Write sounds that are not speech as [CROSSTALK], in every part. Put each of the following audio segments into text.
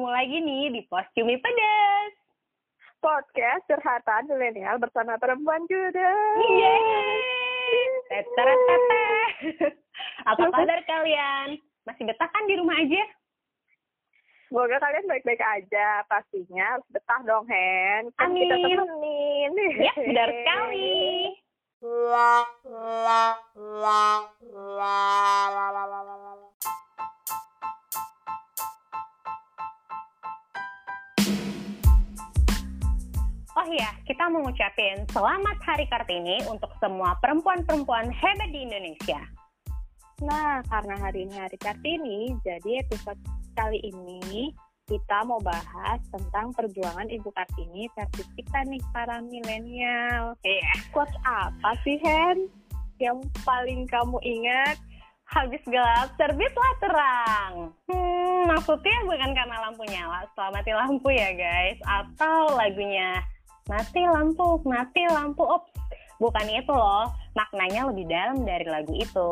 ketemu lagi nih di Pos Cumi Pedas. Podcast curhatan milenial bersama perempuan juga. Yeay! Teteretete. Apa kabar kalian? Masih betah kan di rumah aja? Semoga kalian baik-baik aja. Pastinya harus betah dong, Hen. Kan kita Amin. temenin. Ya, benar sekali. Oh iya, kita mau ngucapin selamat Hari Kartini untuk semua perempuan-perempuan hebat di Indonesia. Nah, karena hari ini hari Kartini, jadi episode kali ini kita mau bahas tentang perjuangan Ibu Kartini versi kita nih para milenial. Iya, Quotes apa sih, Hen? Yang paling kamu ingat? habis gelap terbitlah terang. Hmm, maksudnya bukan karena lampu nyala, setelah mati lampu ya guys, atau lagunya mati lampu, mati lampu, ops. Bukan itu loh, maknanya lebih dalam dari lagu itu.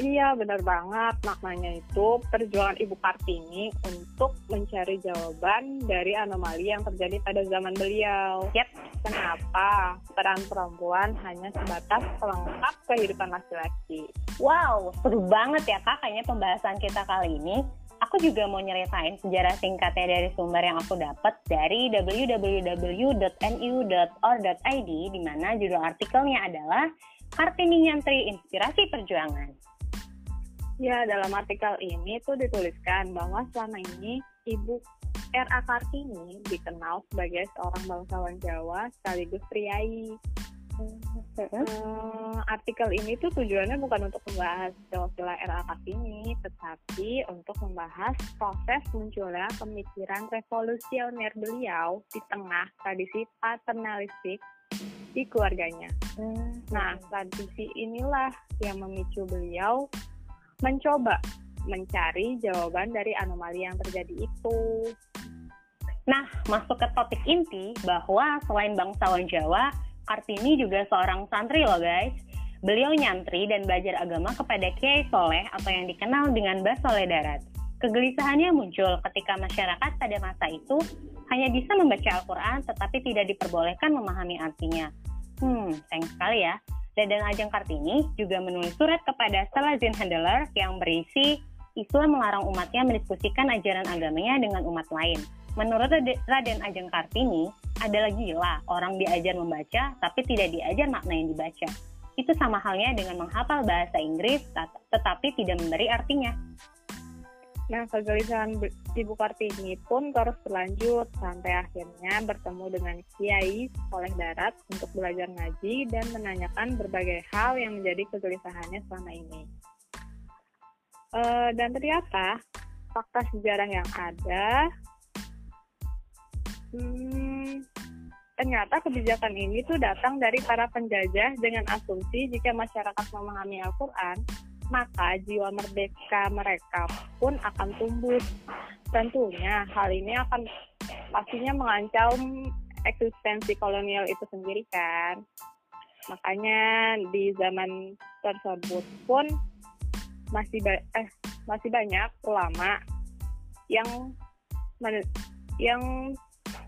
Iya, benar banget. Maknanya itu perjuangan Ibu Kartini untuk mencari jawaban dari anomali yang terjadi pada zaman beliau. Yap, Kenapa peran perempuan hanya sebatas pelengkap kehidupan laki-laki? Wow, seru banget ya kak kayaknya pembahasan kita kali ini. Aku juga mau nyeritain sejarah singkatnya dari sumber yang aku dapat dari www.nu.or.id di mana judul artikelnya adalah Kartini Nyantri Inspirasi Perjuangan. Ya, dalam artikel ini tuh dituliskan bahwa selama ini Ibu R.A. Kartini dikenal sebagai seorang bangsawan Jawa sekaligus priai. Hmm, artikel ini tuh tujuannya bukan untuk membahas silsilah R.A. Kartini, tetapi untuk membahas proses munculnya pemikiran revolusioner beliau di tengah tradisi paternalistik di keluarganya. Nah, tradisi inilah yang memicu beliau mencoba mencari jawaban dari anomali yang terjadi itu. Nah, masuk ke topik inti bahwa selain bangsawan Jawa, Kartini juga seorang santri loh guys. Beliau nyantri dan belajar agama kepada Kiai Soleh atau yang dikenal dengan Mbah Soleh Darat. Kegelisahannya muncul ketika masyarakat pada masa itu hanya bisa membaca Al-Quran tetapi tidak diperbolehkan memahami artinya. Hmm, sayang sekali ya. Dadan Ajeng Kartini juga menulis surat kepada Salazin Handler yang berisi Islam melarang umatnya mendiskusikan ajaran agamanya dengan umat lain. Menurut Rade- Raden Ajeng Kartini, adalah gila orang diajar membaca tapi tidak diajar makna yang dibaca. Itu sama halnya dengan menghafal bahasa Inggris tet- tetapi tidak memberi artinya. Nah, kegelisahan Ibu Kartini pun terus berlanjut sampai akhirnya bertemu dengan Kiai Soleh Darat untuk belajar ngaji dan menanyakan berbagai hal yang menjadi kegelisahannya selama ini. Eh, dan ternyata fakta sejarah yang ada, hmm, ternyata kebijakan ini tuh datang dari para penjajah dengan asumsi jika masyarakat memahami Al-Quran, maka jiwa merdeka mereka pun akan tumbuh. Tentunya hal ini akan pastinya mengancam eksistensi kolonial itu sendiri kan. Makanya di zaman tersebut pun masih ba- eh masih banyak ulama yang yang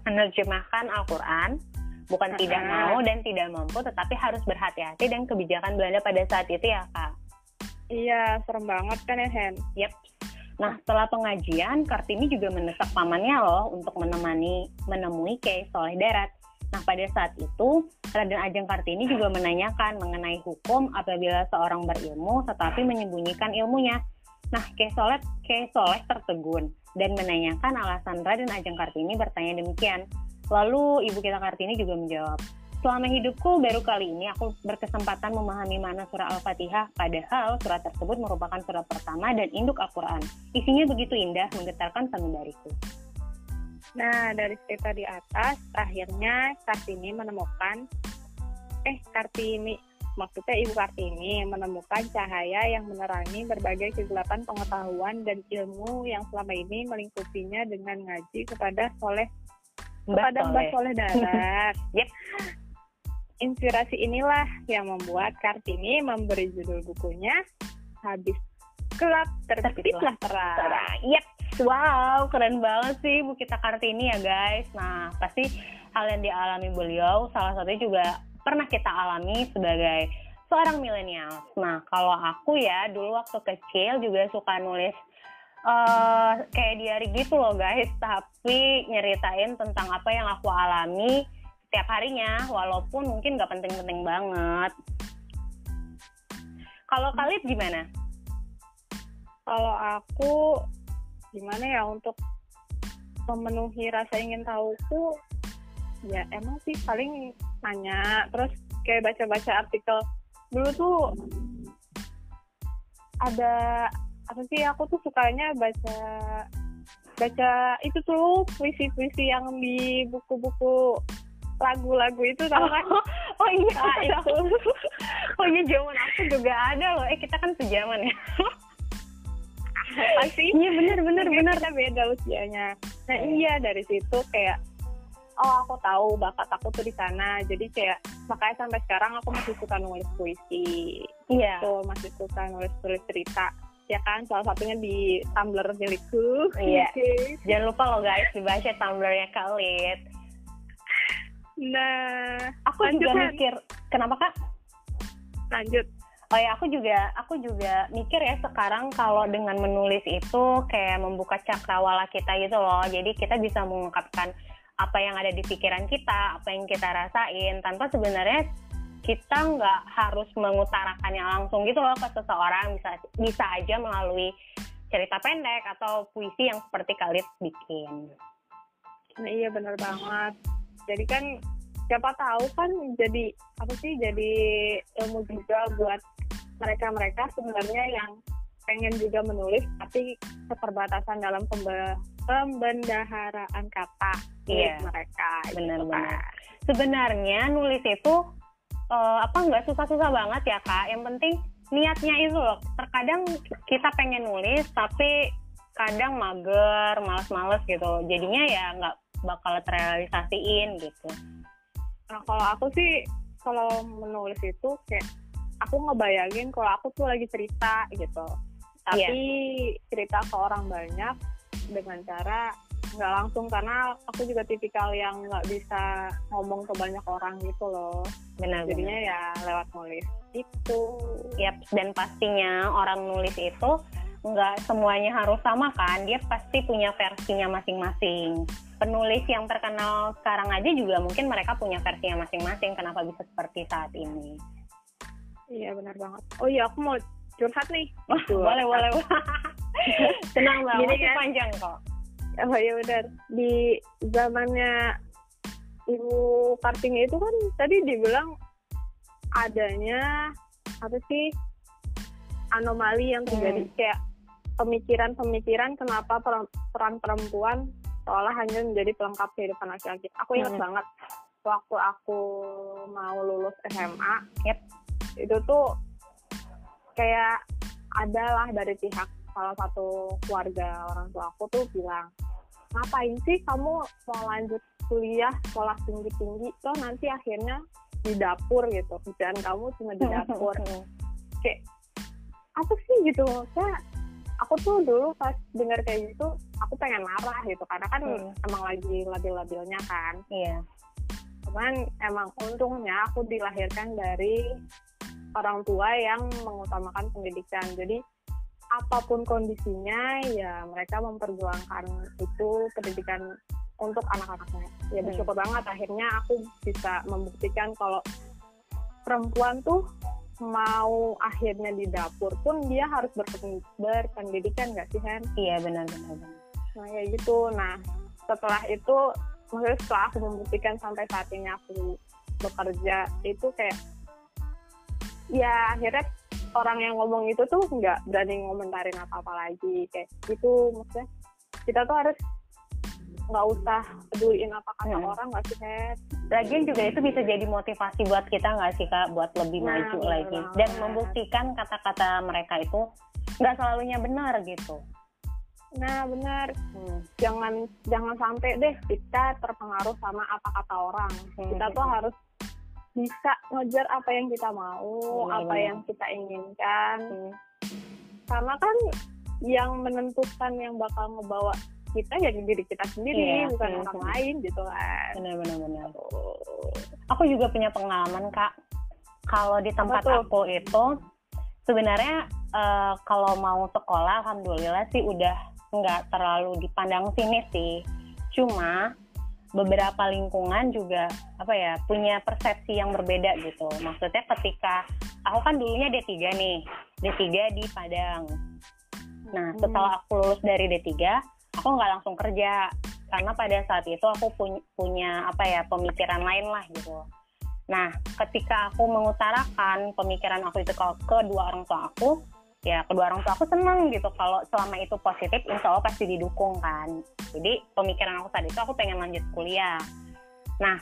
Menerjemahkan Al-Quran bukan tidak Ah. mau dan tidak mampu tetapi harus berhati-hati dengan kebijakan Belanda pada saat itu ya kak. iya serem banget kan ya Hen. Yep. Nah, setelah pengajian, Kartini juga mendesak pamannya loh untuk menemani menemui Kiai Soleh Darat. Nah, pada saat itu, Raden Ajeng Kartini juga menanyakan mengenai hukum apabila seorang berilmu tetapi menyembunyikan ilmunya. Nah, Kiai Soleh, Kiai Soleh tertegun dan menanyakan alasan Raden Ajeng Kartini bertanya demikian. Lalu ibu kita Kartini juga menjawab, Selama hidupku baru kali ini aku berkesempatan memahami mana surah Al-Fatihah, padahal surat tersebut merupakan surat pertama dan induk Al-Quran. Isinya begitu indah, menggetarkan sanubariku. Nah, dari cerita di atas, akhirnya Kartini menemukan, eh Kartini, maksudnya Ibu Kartini menemukan cahaya yang menerangi berbagai kegelapan pengetahuan dan ilmu yang selama ini melingkupinya dengan ngaji kepada Soleh Mbah kepada Soleh. Soleh Darat. [LAUGHS] Yep. Inspirasi inilah yang membuat Kartini memberi judul bukunya Habis Gelap Terbitlah Terang. Terang. Yep. Wow, keren banget sih Bu Kita Kartini ya guys. Nah, pasti hal yang dialami beliau salah satunya juga pernah kita alami sebagai seorang milenial. Nah, kalau aku ya dulu waktu kecil juga suka nulis uh, kayak diary gitu loh guys, tapi nyeritain tentang apa yang aku alami setiap harinya, walaupun mungkin gak penting-penting banget. Kalau Khalid gimana? Kalau aku gimana ya untuk memenuhi rasa ingin tahuku ya emang sih paling nanya terus kayak baca-baca artikel. Dulu tuh ada apa sih aku tuh sukanya baca baca itu tuh puisi-puisi yang di buku-buku lagu-lagu itu tau kan? Oh, oh iya. Nah, itu. [LAUGHS] Oh iya zaman aku juga ada loh. Eh kita kan sejaman ya. Pasti iya benar benar kita beda usianya. Nah iya dari situ kayak oh aku tahu bakat aku tuh di sana. Jadi kayak makanya sampai sekarang aku masih suka nulis puisi. Iya. Tuh masih suka nulis tulis cerita. Ya kan salah satunya di Tumblr milikku. Iya. [LAUGHS] Jangan lupa loh guys dibaca Tumblrnya Khalid. Nah aku juga kan? mikir kenapa kak? Lanjut. Oh ya, aku juga aku juga mikir ya sekarang kalau dengan menulis itu kayak membuka cakrawala kita gitu loh. Jadi kita bisa mengungkapkan apa yang ada di pikiran kita, apa yang kita rasain tanpa sebenarnya kita nggak harus mengutarakannya langsung gitu loh ke seseorang bisa bisa aja melalui cerita pendek atau puisi yang seperti Khalid bikin. Nah, iya benar banget. Jadi kan siapa tahu kan jadi apa sih jadi ilmu juga buat mereka-mereka sebenarnya yang pengen juga menulis tapi keterbatasan dalam pembendaharaan kata iya. mereka benar-benar gitu, sebenarnya nulis itu uh, apa nggak susah-susah banget ya kak. Yang penting niatnya itu loh. Terkadang kita pengen nulis tapi kadang mager males-males gitu. Jadinya ya nggak bakal terrealisasiin gitu. Nah kalau aku sih kalau menulis itu kayak aku ngebayangin kalau aku tuh lagi cerita gitu tapi yeah. cerita ke orang banyak dengan cara nggak langsung karena aku juga tipikal yang nggak bisa ngomong ke banyak orang gitu loh. Benar jadinya ya lewat nulis. Itu yep dan pastinya orang nulis itu nggak semuanya harus sama kan? Dia pasti punya versinya masing-masing. Penulis yang terkenal sekarang aja juga mungkin mereka punya versinya masing-masing kenapa bisa seperti saat ini? Iya benar banget. Oh iya aku mau curhat nih. Oh, boleh boleh. [LAUGHS] Tenang banget. Gini kan? panjang kok. Oh iya benar. Di zamannya Ibu Kartini itu kan tadi dibilang adanya apa sih anomali yang terjadi hmm. kayak pemikiran-pemikiran kenapa peran perempuan seolah hanya menjadi pelengkap kehidupan laki-laki. Aku ingat hmm. banget waktu aku mau lulus SMA, yep itu tuh kayak adalah dari pihak salah satu keluarga orang tua aku tuh bilang ngapain sih kamu mau lanjut kuliah sekolah tinggi tinggi toh nanti akhirnya di dapur gitu. Kerjaan kamu cuma di [LAUGHS] dapur. Kayak apa sih gitu? Kayak aku tuh dulu pas dengar kayak gitu aku pengen marah gitu. Karena kan hmm. emang lagi labil-labilnya kan. Iya. Cuman emang untungnya aku dilahirkan dari orang tua yang mengutamakan pendidikan. Jadi apa pun kondisinya ya mereka memperjuangkan itu pendidikan untuk anak-anaknya. Ya hmm. bersyukur banget akhirnya aku bisa membuktikan kalau perempuan tuh mau akhirnya di dapur pun dia harus berpendidikan nggak sih Hen? Iya benar benar. Nah kayak gitu. Nah setelah itu maksudnya setelah aku membuktikan sampai saat ini aku bekerja itu kayak ya akhirnya orang yang ngomong itu tuh nggak berani ngomentarin apa-apa lagi kayak gitu maksudnya kita tuh harus nggak usah peduliin apa kata hmm. orang nggak sih? Lagian juga itu bisa jadi motivasi buat kita nggak sih kak buat lebih nah, maju lagi dan membuktikan kata-kata mereka itu nggak selalunya benar gitu. Nah benar, hmm. jangan jangan sampai deh kita terpengaruh sama apa kata orang. Hmm. Kita tuh harus bisa ngejar apa yang kita mau, hmm. apa yang kita inginkan. Hmm. Karena kan yang menentukan yang bakal ngebawa kita ya diri kita sendiri Iya, bukan iya, orang iya. lain gitu kan benar benar benar aku juga punya pengalaman kak kalau di tempat aku itu sebenarnya eh, kalau mau sekolah alhamdulillah sih udah nggak terlalu dipandang sini sih cuma beberapa lingkungan juga apa ya punya persepsi yang berbeda gitu maksudnya ketika aku kan dulunya D3 nih D3 di Padang nah Hmm. setelah aku lulus dari D3 aku nggak langsung kerja karena pada saat itu aku punya, punya apa ya pemikiran lain lah gitu. Nah, ketika aku mengutarakan pemikiran aku itu ke kedua orang tua aku, ya kedua orang tua aku seneng gitu kalau selama itu positif, insya Allah pasti didukung kan. Jadi pemikiran aku saat itu aku pengen lanjut kuliah. Nah,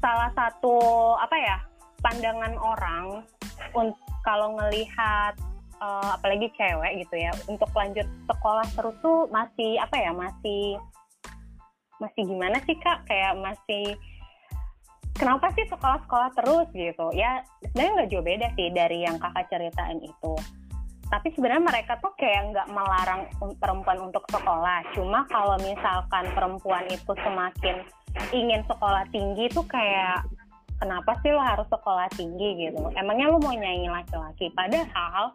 salah satu apa ya pandangan orang kalau ngelihat eh, apalagi cewek gitu ya untuk lanjut sekolah terus tuh masih apa ya masih masih gimana sih kak kayak masih kenapa sih sekolah-sekolah terus gitu ya sebenarnya nggak jauh beda sih dari yang kakak ceritain itu tapi sebenarnya mereka tuh kayak nggak melarang perempuan untuk sekolah. Cuma kalau misalkan perempuan itu semakin ingin sekolah tinggi tuh kayak kenapa sih lo harus sekolah tinggi gitu? Emangnya lo mau nyanyi laki-laki? Padahal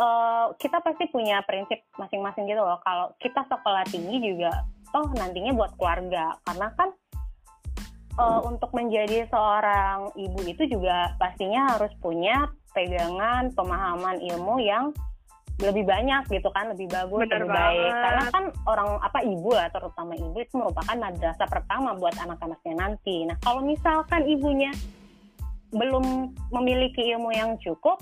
eh, kita pasti punya prinsip masing-masing gitu loh. Kalau kita sekolah tinggi juga toh nantinya buat keluarga. Karena kan eh, untuk menjadi seorang ibu itu juga pastinya harus punya pegangan pemahaman ilmu yang lebih banyak gitu kan lebih bagus Bener lebih baik. banget. karena kan orang apa ibu lah terutama ibu itu merupakan madrasah pertama buat anak-anaknya nanti. Nah kalau misalkan ibunya belum memiliki ilmu yang cukup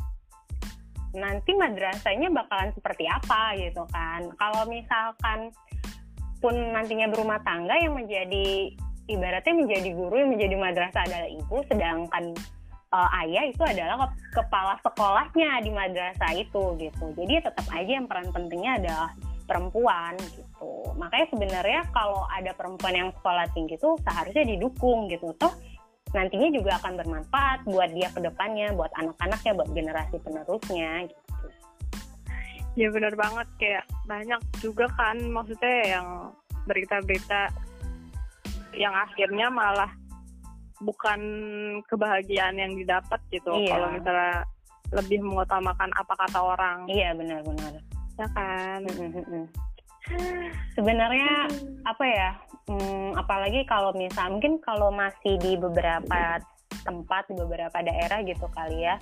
nanti madrasahnya bakalan seperti apa gitu kan. Kalau misalkan pun nantinya berumah tangga yang menjadi ibaratnya menjadi guru yang menjadi madrasah adalah ibu sedangkan eh, ayah itu adalah ke- kepala sekolahnya di madrasah itu gitu. Jadi tetap aja yang peran pentingnya adalah perempuan gitu. Makanya sebenarnya kalau ada perempuan yang sekolah tinggi itu seharusnya didukung gitu. Toh nantinya juga akan bermanfaat buat dia ke depannya buat anak-anaknya buat generasi penerusnya gitu. Ya benar banget. Kayak banyak juga kan maksudnya yang berita-berita yang akhirnya malah bukan kebahagiaan yang didapat gitu Iya. kalau misalnya lebih mengutamakan apa kata orang. Iya benar-benar ya kan? Mm-mm-mm. sebenarnya apa ya hmm, apalagi kalau misal mungkin kalau masih di beberapa tempat di beberapa daerah gitu kali ya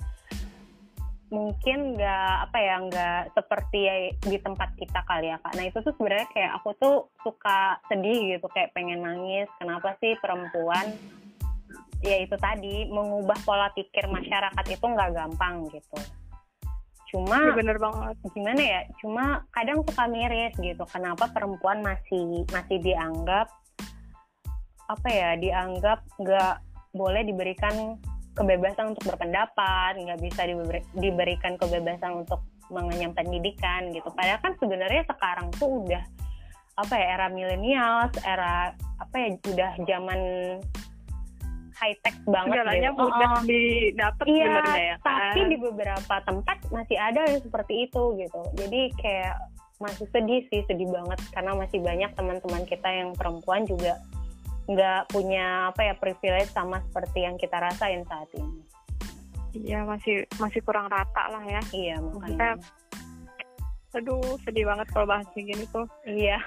mungkin nggak apa ya nggak seperti di tempat kita kali ya kak. Nah itu tuh sebenarnya kayak aku tuh suka sedih gitu kayak pengen nangis. Kenapa sih perempuan ya itu tadi mengubah pola pikir masyarakat itu nggak gampang gitu. Cuma ya bener banget. gimana ya cuma kadang suka miris gitu kenapa perempuan masih masih dianggap apa ya dianggap nggak boleh diberikan kebebasan untuk berpendapat nggak bisa diberi- diberikan kebebasan untuk mengenyam pendidikan gitu. Padahal kan sebenarnya sekarang tuh udah apa ya era milenial era apa ya udah zaman high tech banget segalanya gitu. mudah Oh, oh. didapat Iya, sebenarnya ya kan tapi di beberapa tempat masih ada yang seperti itu gitu. Jadi kayak masih sedih sih, sedih banget karena masih banyak teman-teman kita yang perempuan juga nggak punya apa ya privilege sama seperti yang kita rasain saat ini. iya masih masih kurang rata lah ya Iya makanya. aduh sedih banget kalau bahas kayak gini tuh Iya.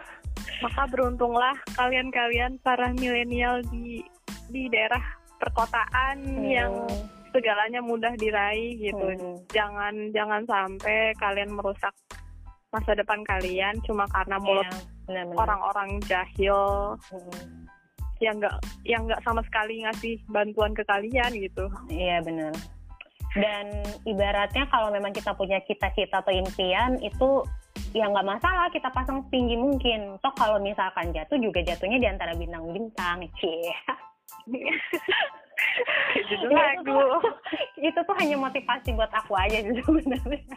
maka beruntunglah kalian-kalian para milenial di di daerah perkotaan yang Hmm, segalanya mudah diraih gitu hmm. jangan jangan sampai kalian merusak masa depan kalian cuma karena mulut Iya, benar-benar. orang-orang jahil Hmm, yang nggak yang nggak sama sekali ngasih bantuan ke kalian gitu Iya benar. Dan ibaratnya kalau memang kita punya cita-cita atau impian itu ya nggak masalah kita pasang setinggi mungkin. Toh kalau misalkan jatuh juga jatuhnya di antara bintang-bintang. Cie. Judul Ya, lagu. [LAUGHS] itu, tuh, hanya motivasi buat aku aja [LAUGHS] sebenarnya.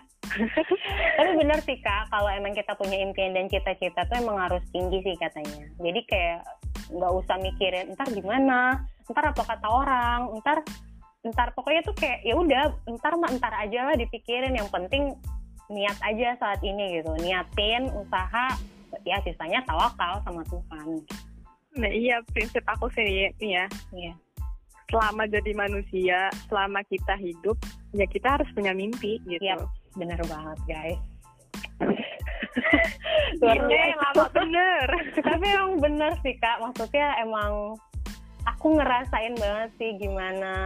Tapi benar sih kak, kalau emang kita punya impian dan cita-cita tuh emang harus tinggi sih katanya. Jadi kayak nggak usah mikirin ntar gimana, ntar apa kata orang, ntar ntar pokoknya tuh kayak ya udah ntar mah ntar aja lah dipikirin. Yang penting niat aja saat ini gitu. Niatin usaha ya sisanya tawakal sama Tuhan Nah iya prinsip aku sih ya. Iya. Selama jadi manusia, selama kita hidup, ya kita harus punya mimpi gitu. Iya, bener banget guys. [LAUGHS] Luar lama bener. [LAUGHS] Tapi emang bener sih kak, maksudnya emang aku ngerasain banget sih gimana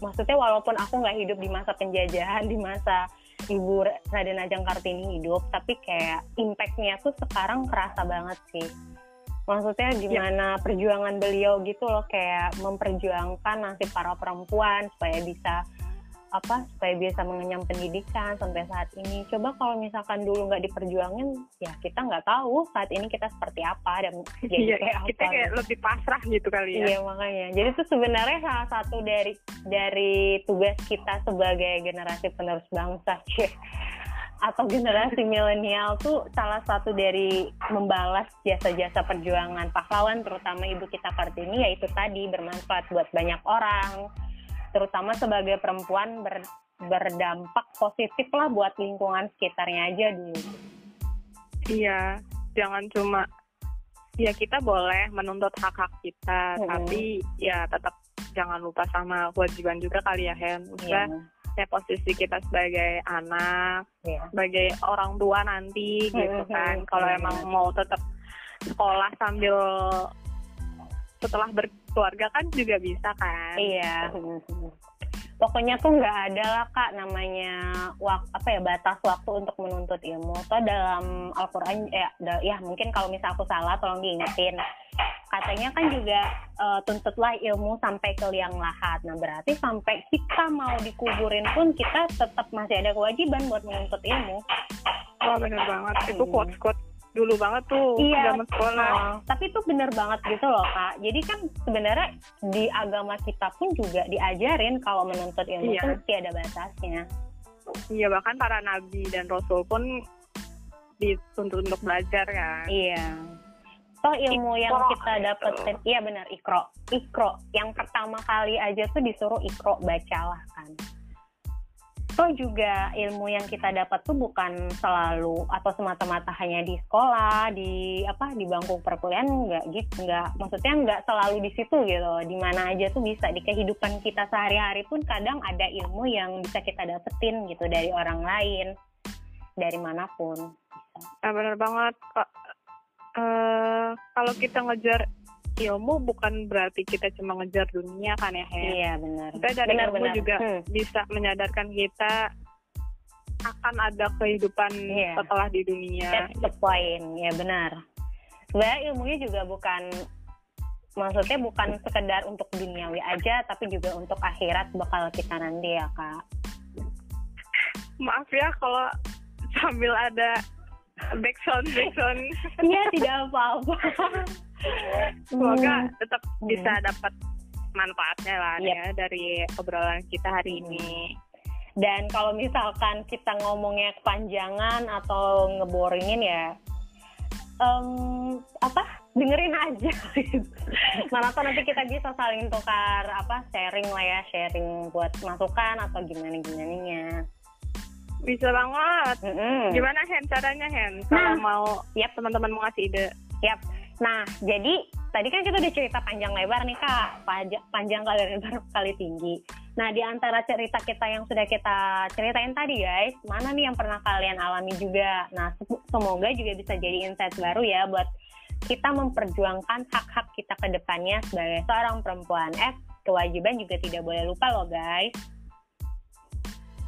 maksudnya walaupun aku nggak hidup di masa penjajahan di masa ibu Raden Ajeng Kartini hidup tapi kayak impactnya tuh sekarang kerasa banget sih maksudnya Ya. gimana perjuangan beliau gitu loh kayak memperjuangkan nasib para perempuan supaya bisa apa supaya bisa mengenyam pendidikan sampai saat ini coba kalau misalkan dulu nggak diperjuangin ya kita nggak tahu saat ini kita seperti apa dan jadi Iya, kayak apa kita kayak lebih pasrah gitu kali ya. Iya makanya. Jadi itu sebenarnya salah satu dari dari tugas kita sebagai generasi penerus bangsa. Atau generasi milenial tuh salah satu dari membalas jasa-jasa perjuangan pahlawan terutama ibu kita Kartini yaitu tadi bermanfaat buat banyak orang, terutama sebagai perempuan ber, berdampak positif lah buat lingkungan sekitarnya aja dulu. Iya, jangan cuma ya kita boleh menuntut hak-hak kita, Mm-mm. tapi ya tetap jangan lupa sama kewajiban juga kali ya Hen. Iya. Ya posisi kita sebagai anak, Iya. sebagai orang tua nanti gitu kan. Kalau emang mau tetap sekolah sambil setelah berkeluarga kan juga bisa kan. Iya. Pokoknya tuh nggak ada lah kak namanya wak, apa ya batas waktu untuk menuntut ilmu. Toh dalam Al-Quran ya, da- ya mungkin kalau misal aku salah tolong diingetin. Katanya kan juga eh, tuntutlah ilmu sampai ke liang lahat. Nah berarti sampai kita mau dikuburin pun kita tetap masih ada kewajiban buat menuntut ilmu. Wah bener banget. Itu Mm. quotes-quotes dulu banget tuh Iya, zaman sekolah. Oh, tapi itu bener banget gitu loh kak. Jadi kan sebenarnya di agama kita pun juga diajarin kalau menuntut ilmu Iya. mesti ada batasnya. Iya bahkan para nabi dan rasul pun dituntut untuk belajar kan. Iya. Toh ilmu yang Iqra, kita gitu. dapetin, iya benar ikro, ikro. Yang pertama kali aja tuh disuruh ikro bacalah kan. Toh juga ilmu yang kita dapat tuh bukan selalu atau semata-mata hanya di sekolah, di apa di bangku perkuliahan nggak gitu, nggak maksudnya nggak selalu di situ gitu. Di mana aja tuh bisa di kehidupan kita sehari-hari pun kadang ada ilmu yang bisa kita dapetin gitu dari orang lain, dari mana pun. Nah, bener banget. Kak. Eh, kalau kita ngejar ilmu bukan berarti kita cuma ngejar dunia kan ya, Hen? Iya benar. Kita dari Benar, ilmu benar. juga Hmm. bisa menyadarkan kita akan ada kehidupan Iya. setelah di dunia. That's the point, ya benar. Sebenarnya ilmunya juga bukan, maksudnya bukan sekedar untuk duniawi aja, tapi juga untuk akhirat bakal kita nanti ya kak. Maaf ya kalau sambil ada backsound backsound. [LAUGHS] Iya tidak apa-apa. Semoga Hmm. tetap Hmm. bisa dapat manfaatnya lah Yep. ya dari obrolan kita hari Hmm. ini. Dan kalau misalkan kita ngomongnya kepanjangan atau ngeboringin ya, em, apa dengerin aja. [LAUGHS] Mana tau nanti kita bisa saling tukar apa sharing lah ya, sharing buat masukan atau gimana gimananya. Bisa banget. Mm-mm. Gimana Hen caranya Hen? Kalau Nah. mau Yap. teman-teman mau ngasih ide. Yap. Nah, jadi tadi kan kita udah cerita panjang lebar nih kak, Panja- panjang kali lebar kali tinggi. Nah, di antara cerita kita yang sudah kita ceritain tadi guys, mana nih yang pernah kalian alami juga? Nah, se- semoga juga bisa jadi insight baru ya buat kita memperjuangkan hak-hak kita ke depannya sebagai seorang perempuan. Eh, kewajiban juga tidak boleh lupa loh guys.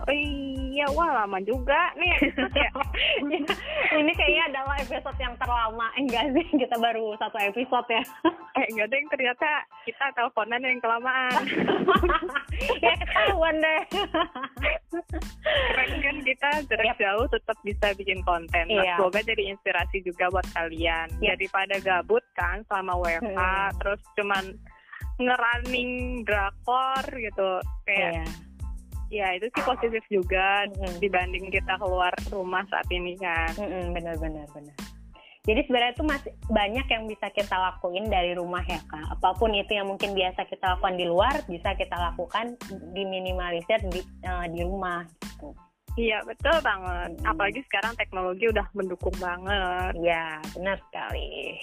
Oh iya, wah lama juga nih [LAUGHS] ya. Ini kayaknya adalah episode yang terlama. Eh, Enggak sih, kita baru satu episode ya. [LAUGHS] eh enggak deh, ternyata kita teleponan yang kelamaan. [LAUGHS] ya ketahuan deh. Keren kan kita jarak jauh tetap bisa bikin konten. Nah, Iya. Semoga jadi inspirasi juga buat kalian. Yap. Daripada gabut kan selama WFH, Hmm. terus cuman ngerunning drakor gitu. Kayak Iya. Ya itu sih positif juga Mm-mm. dibanding kita keluar rumah saat ini kan. Mm-mm, benar benar. Jadi sebenarnya itu masih banyak yang bisa kita lakuin dari rumah ya kak. Apa pun itu yang mungkin biasa kita lakukan di luar bisa kita lakukan diminimalisir di eh, di rumah. Gitu. Iya betul banget. Hmm. Apalagi sekarang teknologi udah mendukung banget. Ya, benar sekali.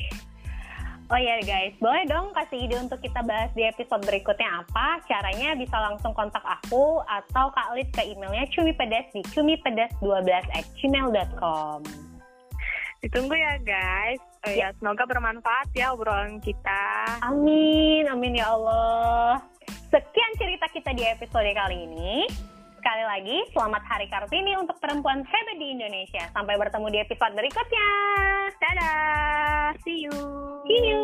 Oh ya guys, boleh dong kasih ide untuk kita bahas di episode berikutnya apa? Caranya bisa langsung kontak aku atau Kak Lid ke emailnya cumipedas di cumipedas12 at gmail.com. Ditunggu ya guys. Oh, ya semoga bermanfaat ya obrolan kita. Amin, amin ya Allah. Sekian cerita kita di episode kali ini. Sekali lagi, selamat Hari Kartini untuk perempuan hebat di Indonesia. Sampai bertemu di episode berikutnya. Dadah. See you. See you.